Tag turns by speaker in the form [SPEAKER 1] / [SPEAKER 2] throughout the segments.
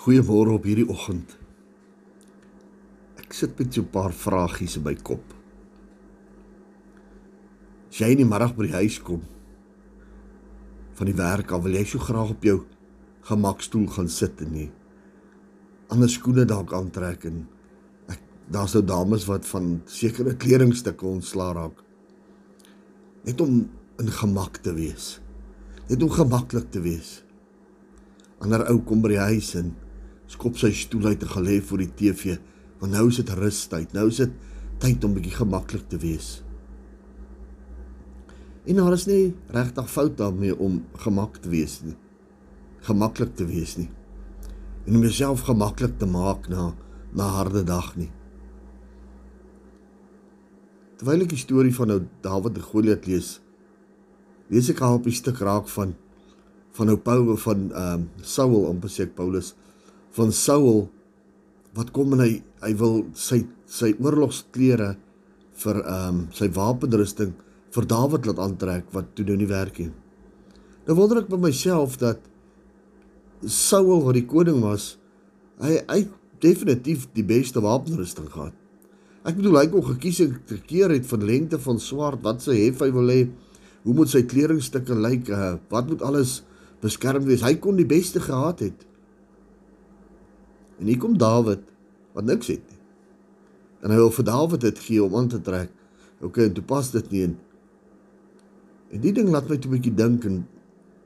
[SPEAKER 1] Goeiemôre op hierdie oggend. Ek sit met so 'n paar vragies in my kop. As jy in die middag by die huis kom van die werk af, wil jy so graag op jou gemakstoel gaan sit en nie ander skoene dalk aantrek en ek daar's nou dames wat van sekere kledingstukke ontslaa raak. Net om in gemak te wees. Net om gemaklik te wees. Ander ou kom by die huis en skop sy stoel uit en gelê voor die TV, want nou is dit rustyd. Nou is dit tyd om bietjie gemaklik te wees. En daar is nie regtig fout daarmee om gemak te wees nie. Gemaklik te wees nie. En om jouself gemaklik te maak na na harde dag nie. Terwyl ek die storie van nou Dawid en Goliat lees, lees ek al op 'n stuk raak van van nou Paulus van ehm um, Saul om beseek Paulus van Saul wat kom en hy hy wil sy sy oorlogsklere vir ehm um, sy wapenrusting vir Dawid laat aantrek wat toe nou nie werk nie. Nou wonder ek by myself dat Saul wat die koning was, hy hy definitief die beste wapenrusting gehad. Ek bedoel hy kon gekies en gekeer het van lengte van swaard, wat sy hef hy wil hê, hoe moet sy kledingstukke lyk, uh, wat moet alles beskerm wees. Hy kon die beste gehad het. En hier kom Dawid wat niks het nie. En hy wil vir Dawid dit gee om aan te trek. OK, en toe pas dit nie in. En die ding laat my toe 'n bietjie dink en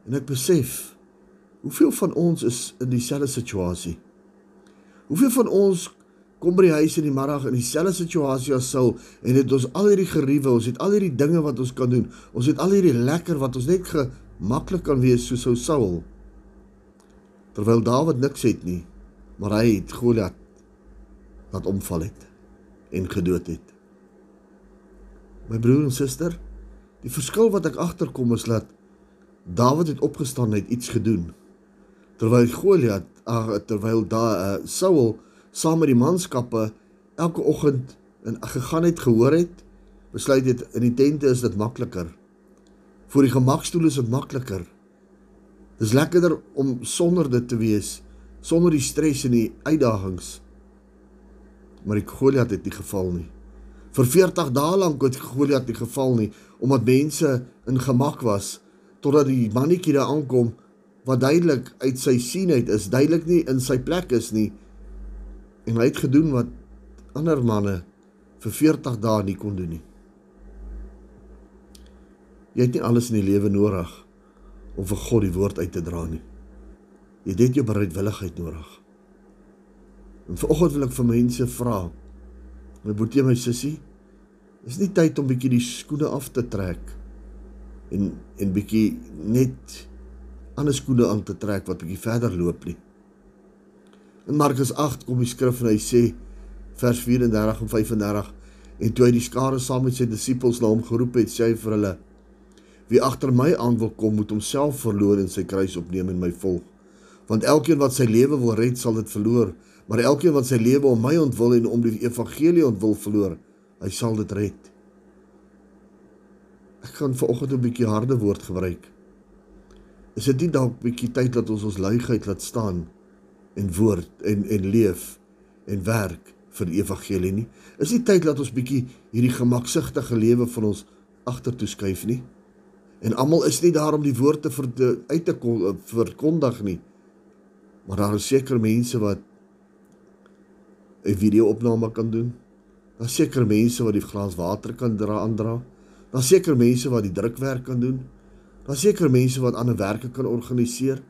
[SPEAKER 1] en ek besef hoeveel van ons is in dieselfde situasie. Hoeveel van ons kom by die huis in die middag in dieselfde situasie as Saul en het ons al hierdie geriewe, ons het al hierdie dinge wat ons kan doen. Ons het al hierdie lekker wat ons net gemaklik kan wees soos ou Saul. Terwyl Dawid niks het nie, maar hy het Goliat laat omval het en gedood het. My broer en suster, die verskil wat ek agterkom is dat Dawid het opgestaan en het iets gedoen. Terwyl Goliat, terwyl da uh, Saul saam met die manskappe elke oggend in gegaan het gehoor het, besluit het in die tente is dit makliker. Voor die gemakstoel is dit makliker. Dis lekkerder om sonder dit te wees, sonder die stres en die uitdagings maar die Goliat het nie geval nie. Vir 40 dae lank het Goliat nie geval nie omdat mense in gemak was totdat die mannetjie daar aankom wat duidelik uit sy sien uit is, duidelik nie in sy plek is nie. En hy het gedoen wat ander manne vir 40 dae nie kon doen nie. Jy het nie alles in die lewe nodig om vir God die woord uit te dra nie. Jy het jou bereidwilligheid nodig. En vanoggend wil ek vir mense vra. My boetie my sussie, is nie tyd om bietjie die skoene af te trek en en bietjie net ander skoene aan te trek wat bietjie verder loop nie. In Markus 8 kom die skrif en hy sê vers 34 en 35 en toe hy die skare saam met sy disippels na hom geroep het, sê hy vir hulle: Wie agter my aan wil kom, moet homself verloor en sy kruis opneem en my volg. Want elkeen wat sy lewe wil red, sal dit verloor maar elkeen wat sy lewe om my ontwil en om die evangelie ontwil verloor, hy sal dit red. Ek gaan vanoggend 'n bietjie harde woord gebruik. Is dit nie dalk bietjie tyd dat ons ons luigheid laat staan en woord en en leef en werk vir die evangelie nie? Is dit tyd dat ons bietjie hierdie gemaksigtige lewe van ons agtertoe skuif nie? En almal is nie daar om die woord te te uit te verkondig nie. Maar daar is seker mense wat 'n video-opname kan doen. Daar's seker mense wat die glas water kan dra aandra. Daar's seker mense wat die drukwerk kan doen. Daar's seker mense wat ander werke kan organiseer.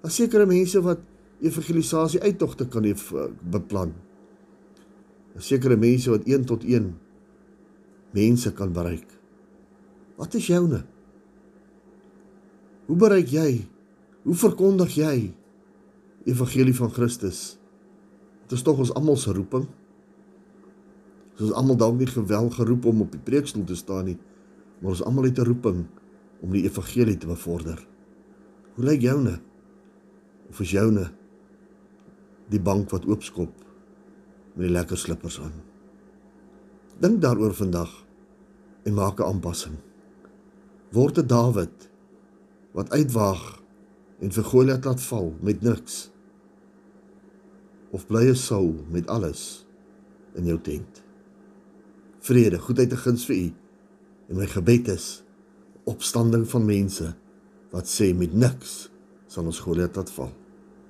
[SPEAKER 1] Daar's seker mense wat evangelisasie uittogte kan beplan. Daar's seker mense wat 1 tot 1 mense kan bereik. Wat is joune? Hoe bereik jy? Hoe verkondig jy evangelie van Christus? Dit is tog ons almal se roeping. Ons almal dalk nie gewel geroep om op die preekstoel te staan nie, maar ons almal het 'n roeping om die evangelie te bevorder. Hoe lyk joune? Of is joune die bank wat oopskop met die lekker slippers aan? Dink daaroor vandag en maak 'n aanpassing. Word 'n Dawid wat uitwaag en vir Goliat laat val met niks of bly jy Saul met alles in jou tent? Vrede, goedheid en guns vir u. En my gebed is opstanding van mense wat sê met niks sal ons Goliat laat val.